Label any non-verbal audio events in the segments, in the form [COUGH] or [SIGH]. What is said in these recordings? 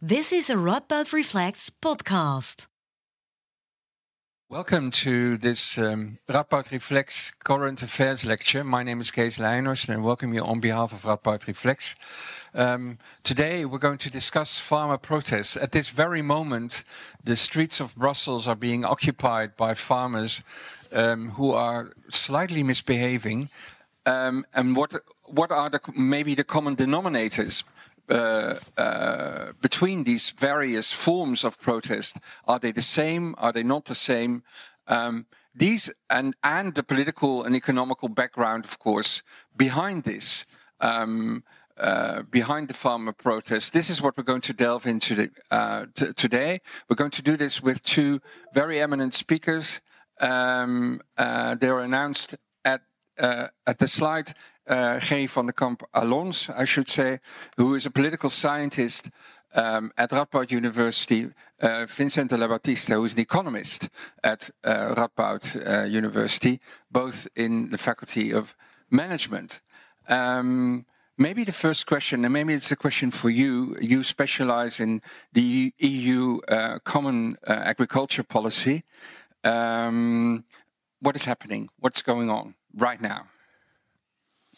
This is a Radboud Reflects podcast. Welcome to this um, Radboud Reflects Current Affairs lecture. My name is Kees Leiners and I welcome you on behalf of Radboud Reflects. Um, today we're going to discuss farmer protests. At this very moment, the streets of Brussels are being occupied by farmers um, who are slightly misbehaving. Um, and what what are the maybe the common denominators? Uh, uh, between these various forms of protest? Are they the same? Are they not the same? Um, these and and the political and economical background, of course, behind this. Um, uh, behind the farmer protest. This is what we're going to delve into the, uh, today. We're going to do this with two very eminent speakers. Um, uh, they were announced at uh, at the slide uh, G. van der Kamp Alons, I should say, who is a political scientist um, at Radboud University, uh, Vincent Delabastita, who is an economist at uh, Radboud uh, University, both in the Faculty of Management. Um, maybe the first question, and maybe it's a question for you. You specialize in the EU Common Agriculture Policy. Um, what is happening? What's going on right now?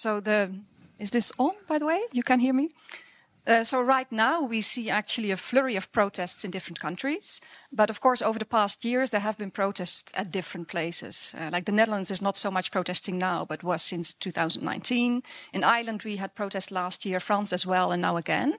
So the is this on? By the way, you can hear me. Uh, so right now we see actually a flurry of protests in different countries, but of course over the past years there have been protests at different places. Uh, like the Netherlands is not so much protesting now, but was since 2019. In Ireland we had protests last year, France as well, and now again.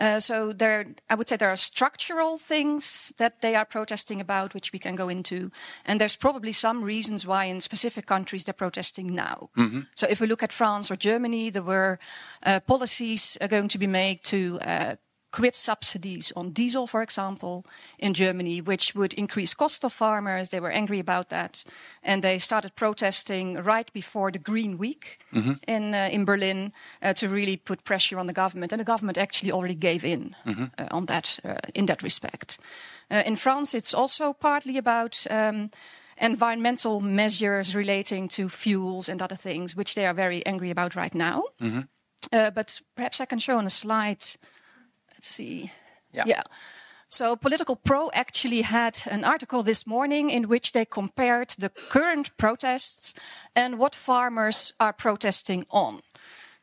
Uh, so there, I would say there are structural things that they are protesting about, which we can go into, and there's probably some reasons why in specific countries they're protesting now. Mm-hmm. So if we look at France or Germany, there were uh, policies going to be made to uh, quit subsidies on diesel, for example, in Germany, which would increase cost of farmers. They were angry about that, and they started protesting right before the Green Week mm-hmm. in uh, in Berlin uh, to really put pressure on the government. And the government actually already gave in mm-hmm. uh, on that uh, in that respect. Uh, in France, it's also partly about. Um, environmental measures relating to fuels and other things, which they are very angry about right now. Mm-hmm. Uh, but perhaps I can show on a slide Let's see. Yeah. Yeah. So Politico Pro actually had an article this morning in which they compared the current protests and what farmers are protesting on.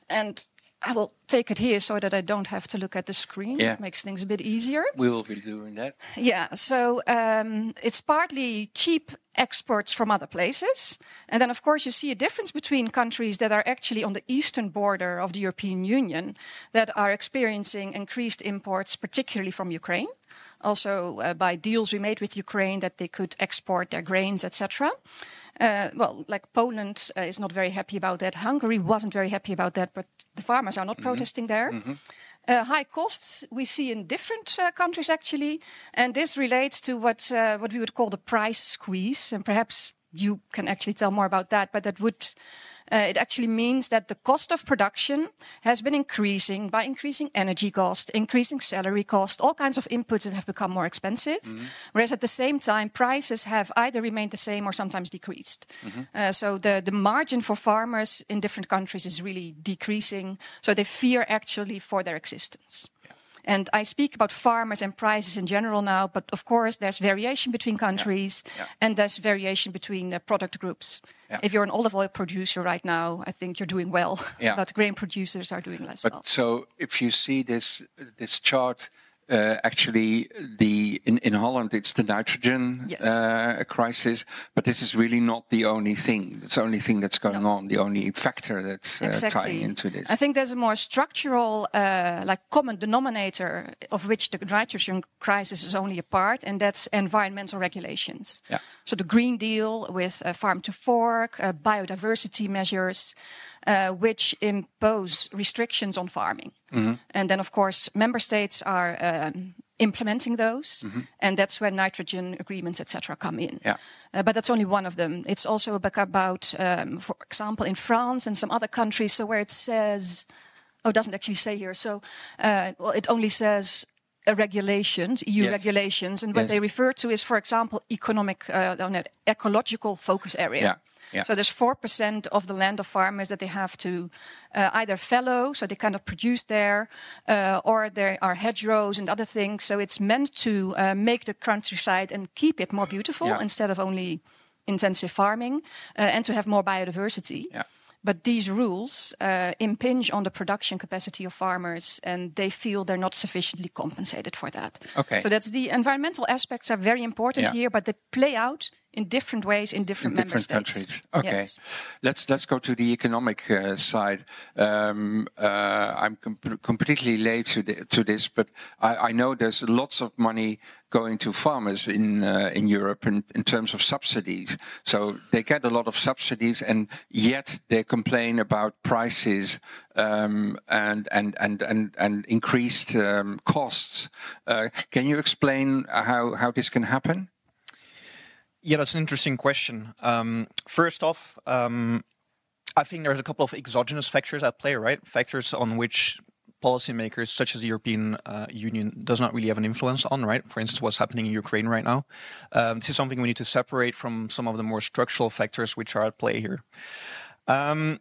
And I will take it here so that I don't have to look at the screen. Yeah. It makes things a bit easier. We will be doing that. Yeah. So um, it's partly cheap exports from other places. And then, of course, you see a difference between countries that are actually on the eastern border of the European Union that are experiencing increased imports, particularly from Ukraine. Also, uh, by deals we made with Ukraine that they could export their grains, etc. Uh, well, like Poland uh, is not very happy about that. Hungary wasn't very happy about that, but the farmers are not mm-hmm. protesting there. Mm-hmm. Uh, high costs we see in different uh, countries actually, and this relates to what uh, what we would call the price squeeze, and perhaps you can actually tell more about that. But that would uh, it actually means that the cost of production has been increasing by increasing energy cost, increasing salary cost, all kinds of inputs that have become more expensive. Mm-hmm. Whereas at the same time, prices have either remained the same or sometimes decreased. Mm-hmm. Uh, so the, the margin for farmers in different countries is really decreasing. So they fear actually for their existence. And I speak about farmers and prices in general now, but of course there's variation between countries yeah. Yeah. and there's variation between uh, product groups. Yeah. If you're an olive oil producer right now, I think you're doing well. [LAUGHS] but grain producers are doing less but well. So if you see this this chart uh, actually the in, in Holland it's the nitrogen yes. uh, crisis, but this is really not the only thing. It's the only thing that's going no. on. The only factor that's uh, exactly. tying into this. I think there's a more structural, uh, like common denominator of which the nitrogen crisis is only a part, and that's environmental regulations. Yeah. So the Green Deal with uh, farm to fork, uh, biodiversity measures uh, which impose restrictions on farming. Mm-hmm. And then, of course, member states are um, implementing those, mm-hmm. and that's where nitrogen agreements, etc., come in. Yeah. Uh, but that's only one of them. It's also about, um, for example, in France and some other countries, so where it says, oh, it doesn't actually say here. So, uh, well, it only says regulations, EU Yes. regulations, and what Yes. they refer to is, for example, economic, uh, ecological focus area. Yeah, yeah. So there's four percent of the land of farmers that they have to uh, either fallow, so they cannot produce there, uh, or there are hedgerows and other things. So it's meant to uh, make the countryside and keep it more beautiful Yeah. instead of only intensive farming, uh, and to have more biodiversity. Yeah. But these rules uh, impinge on the production capacity of farmers, and they feel they're not sufficiently compensated for that. Okay. So that's the environmental aspects are very important here, but they play out in different ways in different in member different states. countries. Okay, Yes. let's let's go to the economic uh, side. Um, uh, I'm com- completely late to, the, to this, but I, I know there's lots of money going to farmers in uh, in Europe in, in terms of subsidies. So they get a lot of subsidies, and yet they complain about prices um, and and and and and increased um, costs. Uh, can you explain how how this can happen? Yeah, that's an interesting question. Um, first off, um, I think there's a couple of exogenous factors at play, right? Factors on which policymakers, such as the European uh, Union, does not really have an influence on, right? For instance, what's happening in Ukraine right now. Um, this is something we need to separate from some of the more structural factors which are at play here. Um,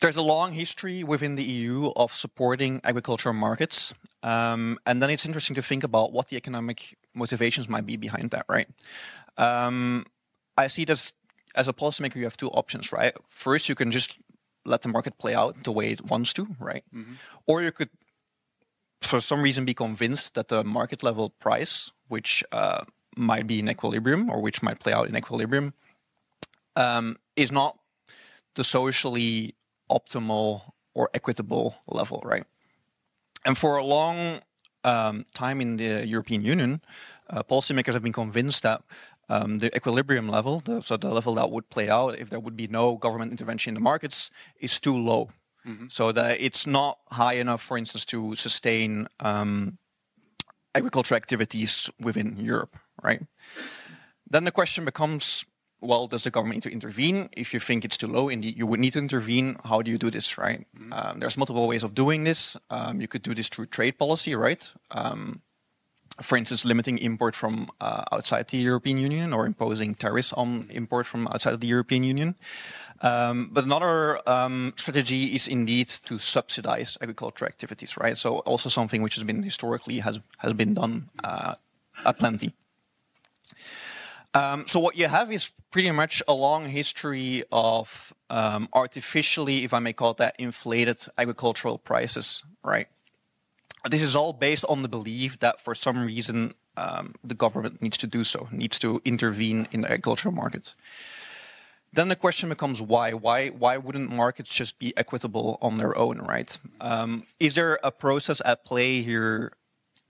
there's a long history within the EU of supporting agricultural markets. Um, and then it's interesting to think about what the economic motivations might be behind that, right? Um, I see this as a policymaker, you have two options, right? First, you can just let the market play out the way it wants to, right? Or you could, for some reason, be convinced that the market level price, which uh, might be in equilibrium or which might play out in equilibrium, um, is not the socially optimal or equitable level, right? And for a long um, time in the European Union, uh, policymakers have been convinced that um, the equilibrium level, the, so the level that would play out if there would be no government intervention in the markets, is too low. So that it's not high enough, for instance, to sustain um, agricultural activities within Europe, right? Then the question becomes well, does the government need to intervene? If you think it's too low, indeed, you would need to intervene. How do you do this, right? Um, there's multiple ways of doing this. Um, you could do this through trade policy, right? Um, for instance, limiting import from uh, outside the European Union or imposing tariffs on import from outside of the European Union. Um, but another um, strategy is indeed to subsidize agricultural activities, right? So also something which has been historically has has been done uh, aplenty. Um, so what you have is pretty much a long history of um, artificially, if I may call it that, inflated agricultural prices, right? This is all based on the belief that for some reason um, the government needs to do so, needs to intervene in the agricultural markets. Then the question becomes why? Why? Why wouldn't markets just be equitable on their own, right? Um, is there a process at play here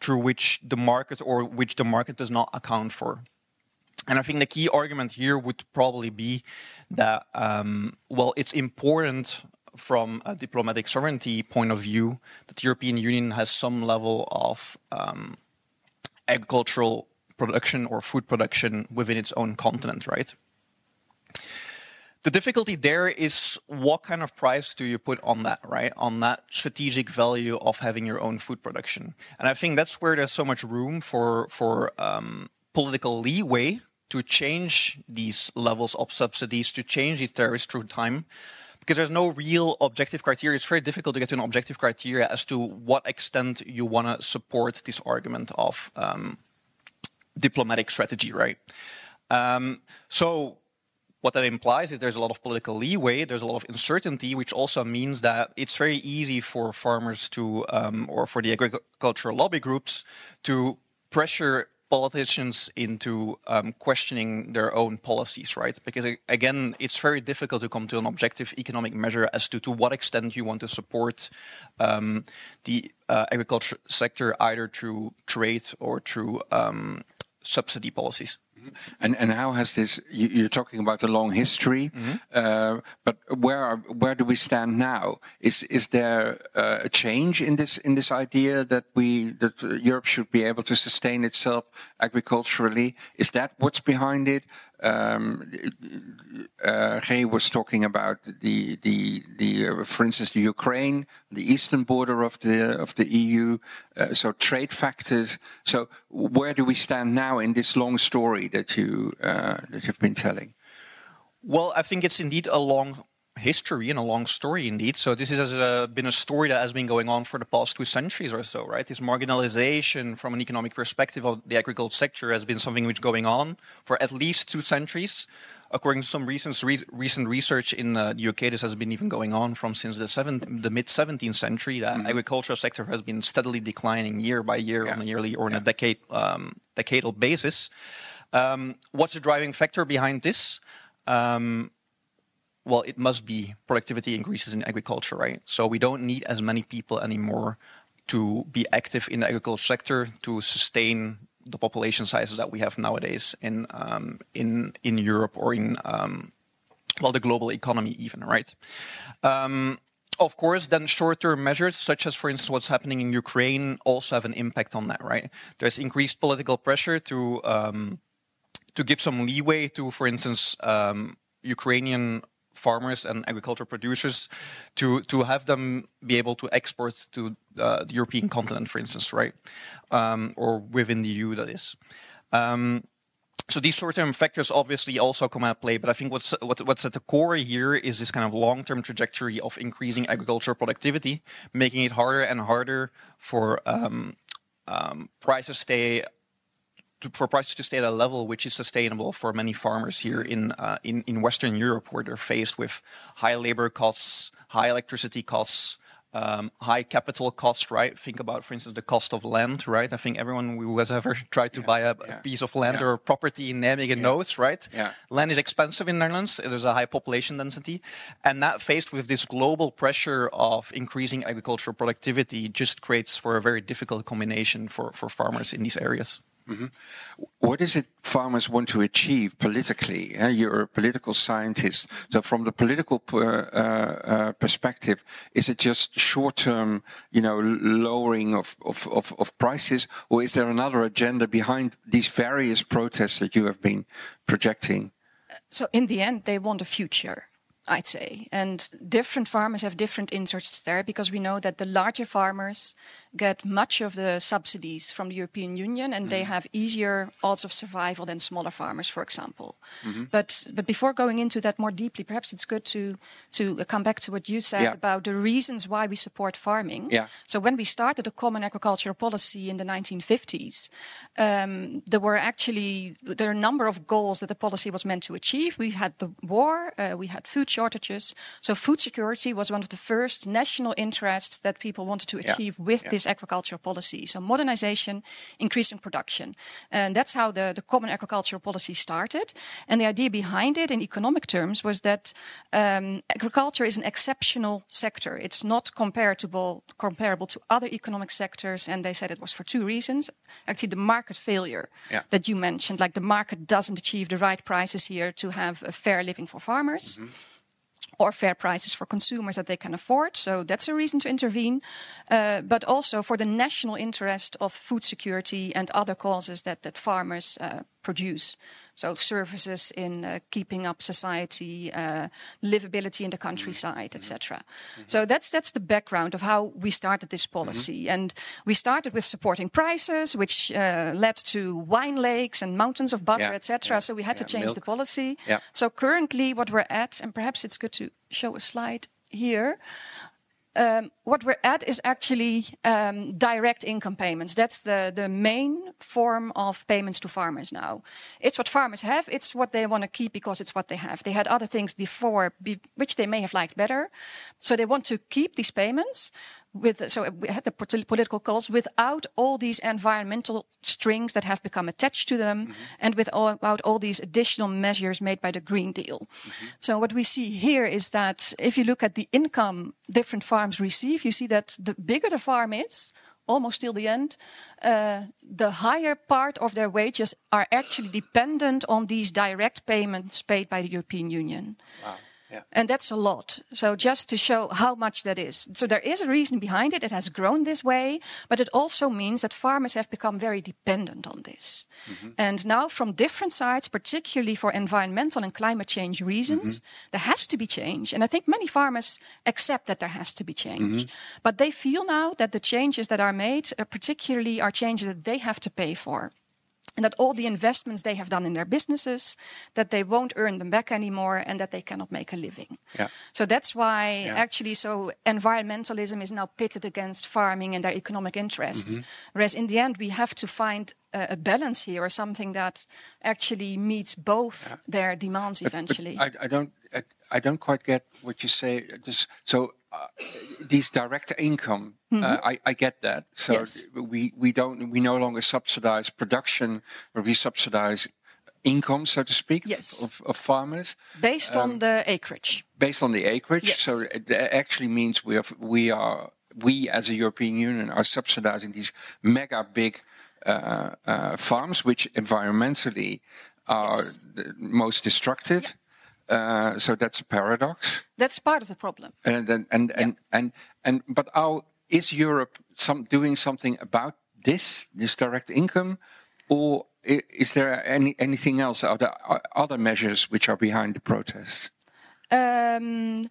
through which the market or which the market does not account for? And I think the key argument here would probably be that, um, well, it's important from a diplomatic sovereignty point of view that the European Union has some level of um, agricultural production or food production within its own continent, right? The difficulty there is what kind of price do you put on that, right? On that strategic value of having your own food production. And I think that's where there's so much room for, for um, political leeway to change these levels of subsidies, to change these tariffs through time, because there's no real objective criteria. It's very difficult to get to an objective criteria as to what extent you want to support this argument of um, diplomatic strategy, right? Um, so what that implies is there's a lot of political leeway, there's a lot of uncertainty, which also means that it's very easy for farmers to, um, or for the agricultural lobby groups to pressure politicians into um, questioning their own policies, right? Because again, it's very difficult to come to an objective economic measure as to to what extent you want to support um, the uh, agriculture sector either through trade or through um, subsidy policies. And and how has this? You, you're talking about a long history, uh, but where are, where do we stand now? Is is there uh, a change in this in this idea that we that Europe should be able to sustain itself agriculturally? Is that what's behind it? Um, uh, Ray was talking about the the the uh, for instance the Ukraine, the eastern border of the of the EU, uh, so trade factors. So where do we stand now in this long story that you uh, that you've been telling? Well, I think it's indeed a long history and a long story indeed. So this has uh, been a story that has been going on for the past two centuries or so, right? This marginalization from an economic perspective of the agricultural sector has been something which is going on for at least two centuries. According to some recent re recent research in uh, the UK, this has been even going on from since the seventh, the mid 17th century. The mm -hmm. agricultural sector has been steadily declining year by year yeah. on a yearly or on yeah. a decade um, decadal basis. Um, what's the driving factor behind this? Um, well, it must be productivity increases in agriculture, right? So we don't need as many people anymore to be active in the agriculture sector to sustain the population sizes that we have nowadays in um, in in Europe or in um, well the global economy even, right? Um, of course, then short-term measures, such as, for instance, what's happening in Ukraine, also have an impact on that, right? There's increased political pressure to um, to give some leeway to, for instance, um, Ukrainian farmers and agricultural producers to to have them be able to export to uh, the European continent, for instance, right, um, or within the EU, that is. Um, so these short-term factors obviously also come at play, but I think what's what, what's at the core here is this kind of long-term trajectory of increasing agricultural productivity, making it harder and harder for um, um prices stay to, for prices to stay at a level which is sustainable for many farmers here in, uh, in, in Western Europe, where they're faced with high labor costs, high electricity costs, um, high capital cost, right? Think about, for instance, the cost of land, right? I think everyone who has ever [LAUGHS] tried to yeah, buy a, yeah. piece of land yeah. or property in Nijmegen knows, right? Land is expensive in Netherlands. There's a high population density. And that faced with this global pressure of increasing agricultural productivity just creates for a very difficult combination for, for farmers in these areas. Mm-hmm. What is it farmers want to achieve politically? Uh, you're a political scientist. So from the political per, uh, uh, perspective, is it just short-term, you know, lowering of, of, of, of, prices, or is there another agenda behind these various protests that you have been projecting? So in the end, they want a future. I'd say. And different farmers have different interests there because we know that the larger farmers get much of the subsidies from the European Union and mm. they mm-hmm. have easier odds of survival than smaller farmers, for example. Mm-hmm. But but before going into that more deeply, perhaps it's good to to come back to what you said yeah. about the reasons why we support farming. Yeah. So when we started the common agricultural policy in the 1950s, um, there were actually there are a number of goals that the policy was meant to achieve. We had the war, uh, we had food shortages. So food security was one of the first national interests that people wanted to achieve yeah. with yeah. This agricultural policy. So modernization, increasing production. And that's how the, the common agricultural policy started. And the idea behind it in economic terms was that um, agriculture is an exceptional sector. It's not comparable, comparable to other economic sectors. And they said it was for two reasons. Actually, the market failure yeah. that you mentioned, like the market doesn't achieve the right prices here to have a fair living for farmers. Mm -hmm or fair prices for consumers that they can afford. So that's a reason to intervene. Uh, but also for the national interest of food security and other causes that, that farmers uh, produce. So services in uh, keeping up society, uh, livability in the countryside, mm-hmm. etc. Mm-hmm. So that's that's the background of how we started this policy, mm-hmm. and we started with supporting prices, which uh, led to wine lakes and mountains of butter, yeah. etc. Yeah. So we had yeah. to change Milk. the policy. So currently, what we're at, and perhaps it's good to show a slide here um, what we're at is actually um, direct income payments. That's the, the main form of payments to farmers now. It's what farmers have. It's what they want to keep because it's what they have. They had other things before, be, which they may have liked better. So they want to keep these payments, with so we had the political calls without all these environmental strings that have become attached to them, mm-hmm. and without all these additional measures made by the Green Deal. Mm-hmm. So what we see here is that if you look at the income different farms receive, you see that the bigger the farm is, almost till the end, uh, the higher part of their wages are actually dependent on these direct payments paid by the European Union. Wow. Yeah. And that's a lot. So just to show how much that is. So there is a reason behind it. It has grown this way, but it also means that farmers have become very dependent on this. Mm-hmm. And now from different sides, particularly for environmental and climate change reasons, mm-hmm. there has to be change. And I think many farmers accept that there has to be change. Mm-hmm. But they feel now that the changes that are made, uh, particularly are changes that they have to pay for and that all the investments they have done in their businesses that they won't earn them back anymore and that they cannot make a living Yeah. so that's why Yeah. actually so environmentalism is now pitted against farming and their economic interests Mm-hmm. whereas in the end we have to find a, a balance here or something that actually meets both their demands But eventually I, I don't. I, I don't quite get what you say. This, so these direct income, uh, I, I get that. So Mm-hmm. Yes. we we don't we no longer subsidize production, but we subsidize income, so to speak, Yes. of, of farmers based on the acreage based on the acreage. Yes. So it actually means we have we are we as a European Union are subsidizing these mega big uh, uh, farms, which environmentally are Yes. the most destructive. Uh, so that's a paradox. that's part of the problem And then and and, and and but how is Europe some doing something about this this direct income, or is there any anything else? Are there other measures which are behind the protests? Um,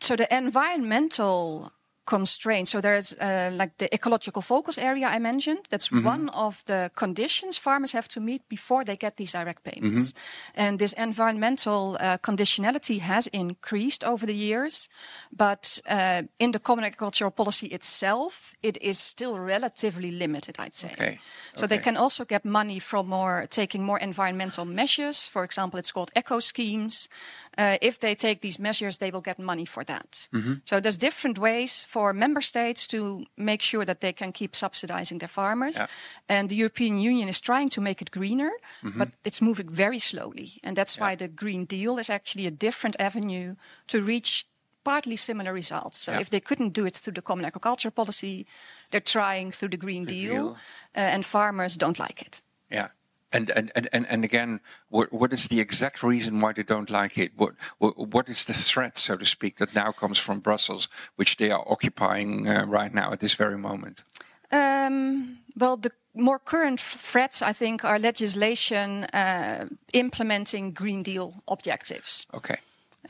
so the environmental constraints. So there's uh, like the ecological focus area I mentioned. That's one of the conditions farmers have to meet before they get these direct payments. And this environmental uh, conditionality has increased over the years, but uh, in the common agricultural policy itself, it is still relatively limited. I'd say. Okay. So they can also get money from more taking more environmental measures. For example, it's called eco schemes. Uh, if they take these measures, they will get money for that. So there's different ways for member states to make sure that they can keep subsidizing their farmers. Yeah. And the European Union is trying to make it greener, but it's moving very slowly. And that's why the Green Deal is actually a different avenue to reach partly similar results. So Yeah. if they couldn't do it through the common agriculture policy, they're trying through the Green Deal, Deal. Uh, and farmers don't like it. Yeah. And, and, and, and, again, what, what is the exact reason why they don't like it? What, what, what is the threat, so to speak, that now comes from Brussels, which they are occupying uh, right now at this very moment? Um, well, the more current threats, I think, are legislation uh, implementing Green Deal objectives. Okay.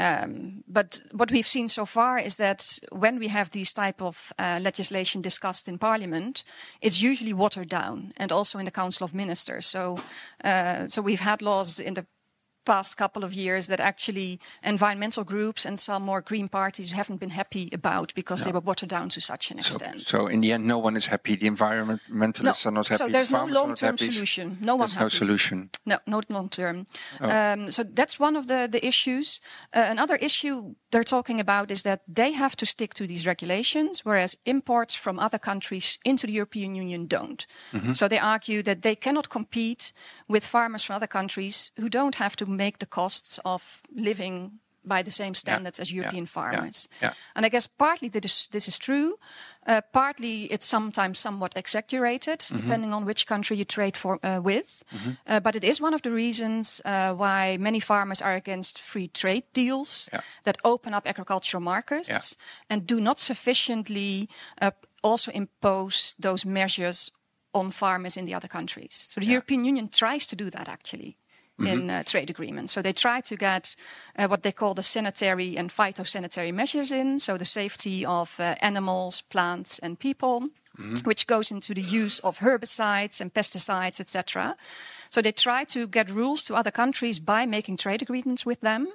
Um, but what we've seen so far is that when we have these type of uh, legislation discussed in Parliament, it's usually watered down, and also in the Council of Ministers. So, uh, so we've had laws in the past couple of years that actually environmental groups and some more green parties haven't been happy about because they were watered down to such an extent. so in the end, no one is happy. The environmentalists are not happy. So the there's no are not long-term solution. No one There's no solution. No, not long term. Oh. Um, so that's one of the, the issues. Uh, another issue they're talking about is that they have to stick to these regulations, whereas imports from other countries into the European Union don't. Mm-hmm. So they argue that they cannot compete with farmers from other countries who don't have to make the costs of living by the same standards as European yeah, farmers. yeah. And I guess partly that is, this is true. Uh, partly it's sometimes somewhat exaggerated, Mm-hmm. depending on which country you trade for uh, with. Uh, but it is one of the reasons uh, why many farmers are against free trade deals Yeah. that open up agricultural markets Yeah. and do not sufficiently uh, also impose those measures on farmers in the other countries. So the European Union tries to do that actually. In uh, trade agreements. So they try to get uh, what they call the sanitary and phytosanitary measures in, so the safety of uh, animals, plants, and people, which goes into the use of herbicides and pesticides, etc. So they try to get rules to other countries by making trade agreements with them.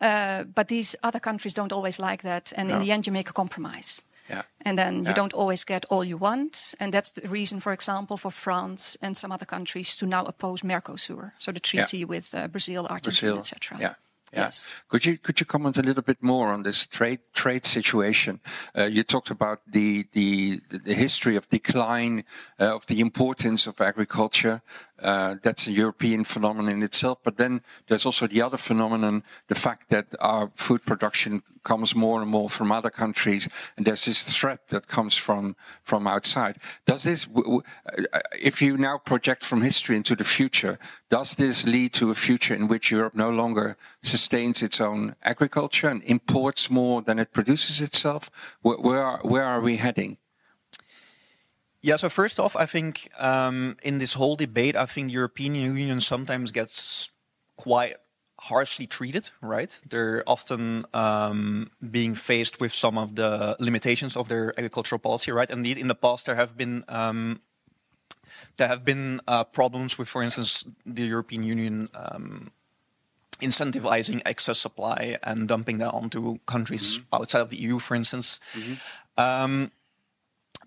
Uh, but these other countries don't always like that, and in the end, you make a compromise. Yeah. And then you Yeah. don't always get all you want. And that's the reason, for example, for France and some other countries to now oppose Mercosur, so the treaty with uh, Brazil, Argentina, etc. Yeah. Yeah. Yes. Could you could you comment a little bit more on this trade trade situation? Uh, you talked about the the the history of decline uh, of the importance of agriculture. Uh, that's a European phenomenon in itself. But then there's also the other phenomenon, the fact that our food production comes more and more from other countries, and there's this threat that comes from from outside. Does this, uh, if you now project from history into the future, does this lead to a future in which Europe no longer sustains its own agriculture and imports more than it produces itself? Where, where are, where are we heading? Yeah, so first off, I think um, in this whole debate, I think the European Union sometimes gets quite harshly treated, right? They're often um, being faced with some of the limitations of their agricultural policy, right? Indeed, in the past, there have been um, there have been uh, problems with, for instance, the European Union um, incentivizing excess supply and dumping that onto countries mm-hmm. outside of the EU, for instance. Mm-hmm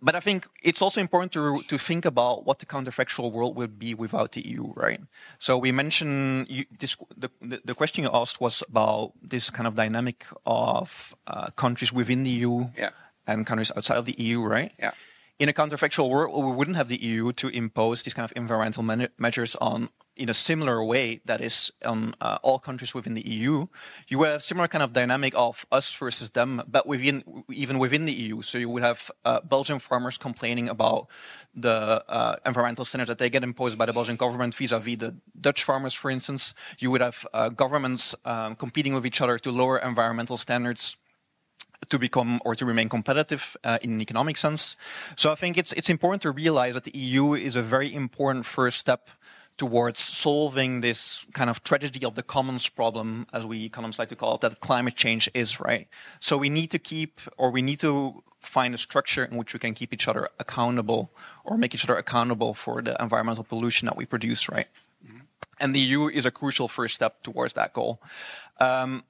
but I think it's also important to to think about what the counterfactual world would be without the EU, right? So we mentioned you, this, the, the question you asked was about this kind of dynamic of uh, countries within the EU yeah. and countries outside of the EU, right? Yeah. In a counterfactual world, we wouldn't have the EU to impose these kind of environmental measures on in a similar way that is on uh, all countries within the EU, you have similar kind of dynamic of us versus them, but within even within the EU. So you would have uh, Belgian farmers complaining about the uh, environmental standards that they get imposed by the Belgian government vis-à-vis the Dutch farmers, for instance. You would have uh, governments um, competing with each other to lower environmental standards to become or to remain competitive uh, in an economic sense. So I think it's it's important to realize that the EU is a very important first step towards solving this kind of tragedy of the commons problem, as we economists like to call it, that climate change is, right? So we need to keep, or we need to find a structure in which we can keep each other accountable or make each other accountable for the environmental pollution that we produce, right? Mm-hmm. And the EU is a crucial first step towards that goal. Um,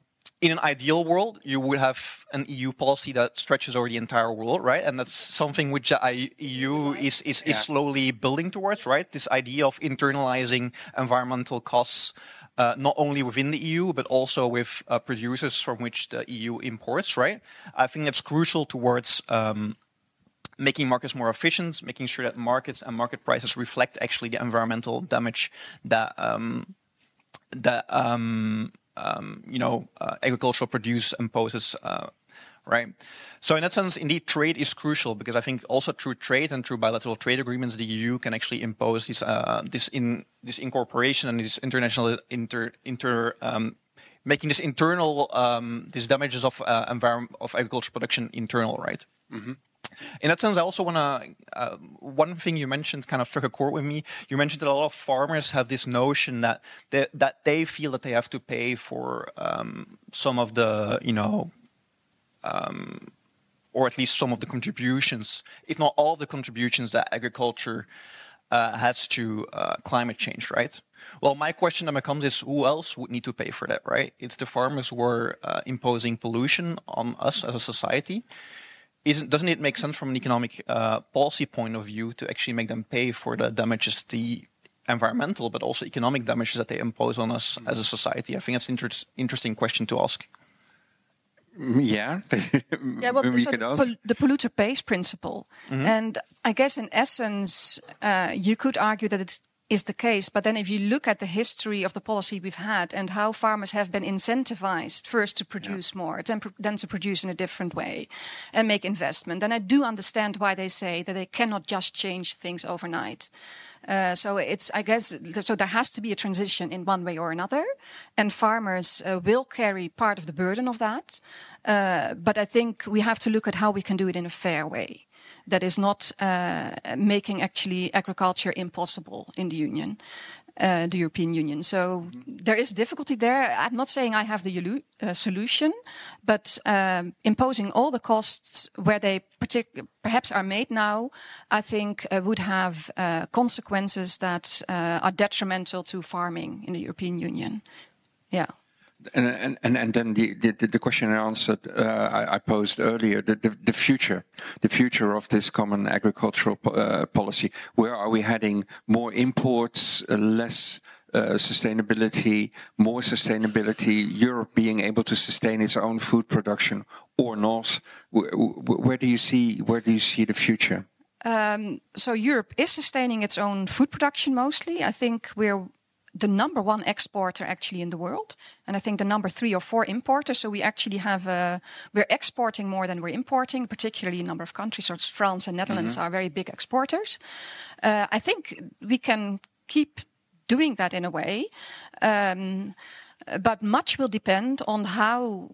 in an ideal world, you would have an EU policy that stretches over the entire world, right? And that's something which the EU is, is, is slowly building towards, right? This idea of internalizing environmental costs, uh, not only within the EU, but also with uh, producers from which the EU imports, right? I think that's crucial towards um, making markets more efficient, making sure that markets and market prices reflect actually the environmental damage that um, that um, um, you know, uh, agricultural produce imposes, uh, right? So in that sense, indeed, trade is crucial because I think also through trade and through bilateral trade agreements, the EU can actually impose this uh, this in this incorporation and this international inter inter um, making this internal um, these damages of uh, environment of agricultural production internal, right? Mm-hmm. In that sense, I also want to. Uh, one thing you mentioned kind of struck a chord with me. You mentioned that a lot of farmers have this notion that they, that they feel that they have to pay for um, some of the, you know, um, or at least some of the contributions, if not all the contributions that agriculture uh, has to uh, climate change, right? Well, my question then becomes is who else would need to pay for that, right? It's the farmers who are uh, imposing pollution on us as a society isn't, doesn't it make sense from an economic uh, policy point of view to actually make them pay for the damages, the environmental but also economic damages that they impose on us as a society? I think that's an inter- interesting question to ask. Yeah, [LAUGHS] yeah. Well, we so the, pol- the, polluter pays principle, mm-hmm. and I guess in essence, uh, you could argue that it's is the case. But then if you look at the history of the policy we've had and how farmers have been incentivized first to produce yeah. more, then, then to produce in a different way and make investment, then I do understand why they say that they cannot just change things overnight. Uh, so it's, I guess, so there has to be a transition in one way or another, and farmers uh, will carry part of the burden of that. Uh, but I think we have to look at how we can do it in a fair way that is not uh, making actually agriculture impossible in the Union. Uh, the European Union. So there is difficulty there. I'm not saying I have the uh, solution, but um, imposing all the costs where they perhaps are made now, I think uh, would have uh, consequences that uh, are detrimental to farming in the European Union. Yeah and, and, and then the, the, the question I answered, uh, I, I, posed earlier, the, the, the, future, the future of this common agricultural uh, policy. Where are we heading? More imports, uh, less uh, sustainability, more sustainability, Europe being able to sustain its own food production or not? Where, where do you see, where do you see the future? Um, so Europe is sustaining its own food production mostly. I think we're the number one exporter actually in the world, and I think the number three or four importer. So we actually have uh, we're exporting more than we're importing, particularly a number of countries. So France and Netherlands are very big exporters. Uh, I think we can keep doing that in a way, um, but much will depend on how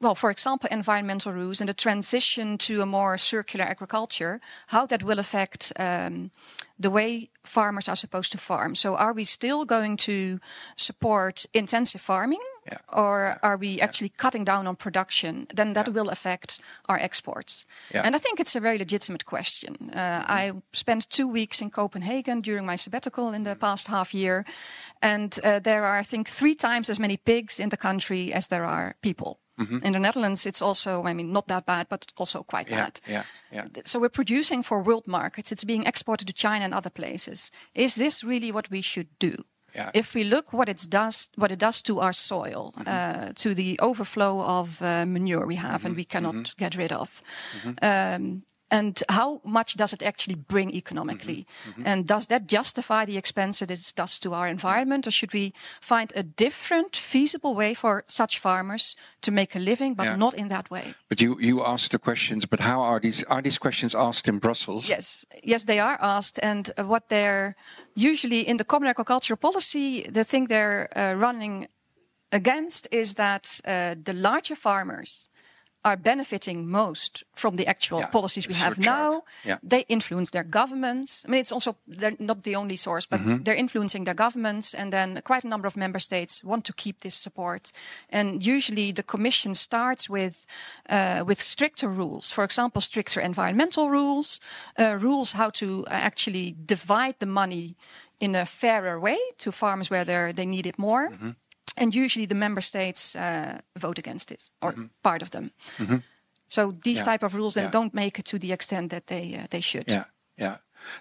well, for example, environmental rules and the transition to a more circular agriculture, how that will affect um, the way farmers are supposed to farm. So, are we still going to support intensive farming? Yeah. Or are we actually cutting down on production? Then that yeah. will affect our exports. And I think it's a very legitimate question. Uh, mm-hmm. I spent two weeks in Copenhagen during my sabbatical in the mm-hmm. past half year. And uh, there are, I think, three times as many pigs in the country as there are people. Mm-hmm. In the Netherlands, it's also, I mean, not that bad, but also quite yeah, bad. Yeah, yeah. So we're producing for world markets. It's being exported to China and other places. Is this really what we should do? Yeah. If we look what it does, what it does to our soil, mm-hmm. uh, to the overflow of uh, manure we have, mm-hmm. and we cannot mm-hmm. get rid of, mm-hmm. um, and how much does it actually bring economically? Mm-hmm. Mm-hmm. And does that justify the expense that it does to our environment? Or should we find a different, feasible way for such farmers to make a living, but yeah. not in that way? But you, you asked the questions, but how are these, are these questions asked in Brussels? Yes, yes, they are asked. And what they're usually in the common agricultural policy, the thing they're uh, running against is that uh, the larger farmers are benefiting most from the actual yeah, policies we have now. Yeah. They influence their governments. I mean, it's also they're not the only source, but mm-hmm. they're influencing their governments. And then quite a number of member states want to keep this support. And usually the Commission starts with uh, with stricter rules. For example, stricter environmental rules, uh, rules how to actually divide the money in a fairer way to farmers where they need it more. Mm-hmm and usually the member states uh, vote against it, or mm-hmm. part of them. Mm-hmm. So these yeah. type of rules then yeah. don't make it to the extent that they uh, they should. Yeah, yeah.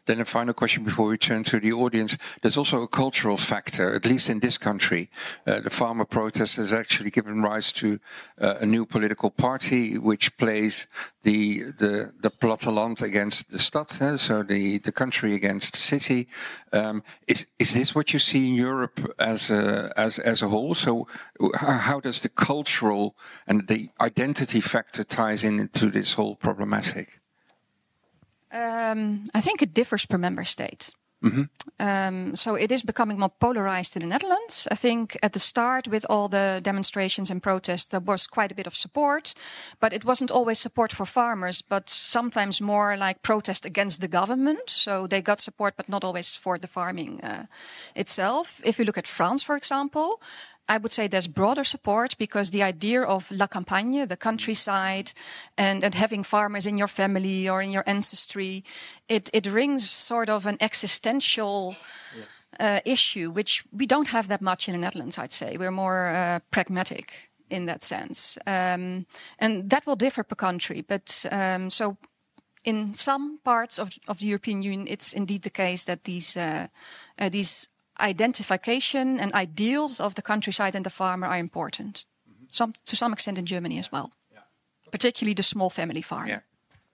Then a final question before we turn to the audience. There's also a cultural factor, at least in this country. Uh, the farmer protest has actually given rise to uh, a new political party which plays the the the platteland against the stad, so the the country against the city. Um, is is this what you see in Europe as a, as as a whole? So how does the cultural and the identity factor ties into this whole problematic? Um, I think it differs per member state. Mm-hmm. Um, so it is becoming more polarized in the Netherlands. I think at the start, with all the demonstrations and protests, there was quite a bit of support, but it wasn't always support for farmers, but sometimes more like protest against the government. So they got support, but not always for the farming uh, itself. If you look at France, for example, I would say there's broader support because the idea of la campagne, the countryside, and, and having farmers in your family or in your ancestry, it, it rings sort of an existential yes. uh, issue, which we don't have that much in the Netherlands, I'd say. We're more uh, pragmatic in that sense. Um, and that will differ per country. But um, so in some parts of, of the European Union, it's indeed the case that these, uh, uh these identification and ideals of the countryside and the farmer are important. Mm-hmm. Some to some extent in Germany as well, yeah. particularly the small family farm. Yeah.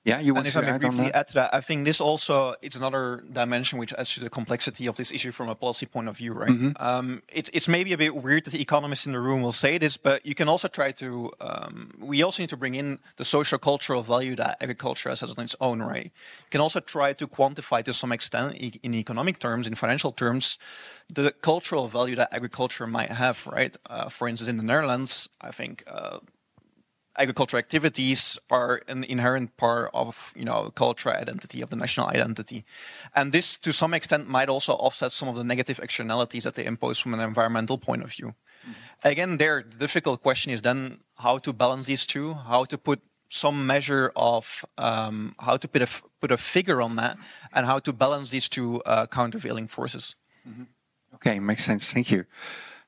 Yeah, you want and to if I may briefly add to that, I think this also it's another dimension which adds to the complexity of this issue from a policy point of view, right? Mm-hmm. Um, it, it's maybe a bit weird that the economists in the room will say this, but you can also try to. Um, we also need to bring in the social cultural value that agriculture has on its own, right? You can also try to quantify to some extent in economic terms, in financial terms, the cultural value that agriculture might have, right? Uh, for instance, in the Netherlands, I think. Uh, agricultural activities are an inherent part of you know cultural identity of the national identity. And this to some extent might also offset some of the negative externalities that they impose from an environmental point of view. Mm-hmm. again there the difficult question is then how to balance these two how to put some measure of um, how to put a, put a figure on that and how to balance these two uh, countervailing forces. Mm-hmm. okay makes sense. Thank you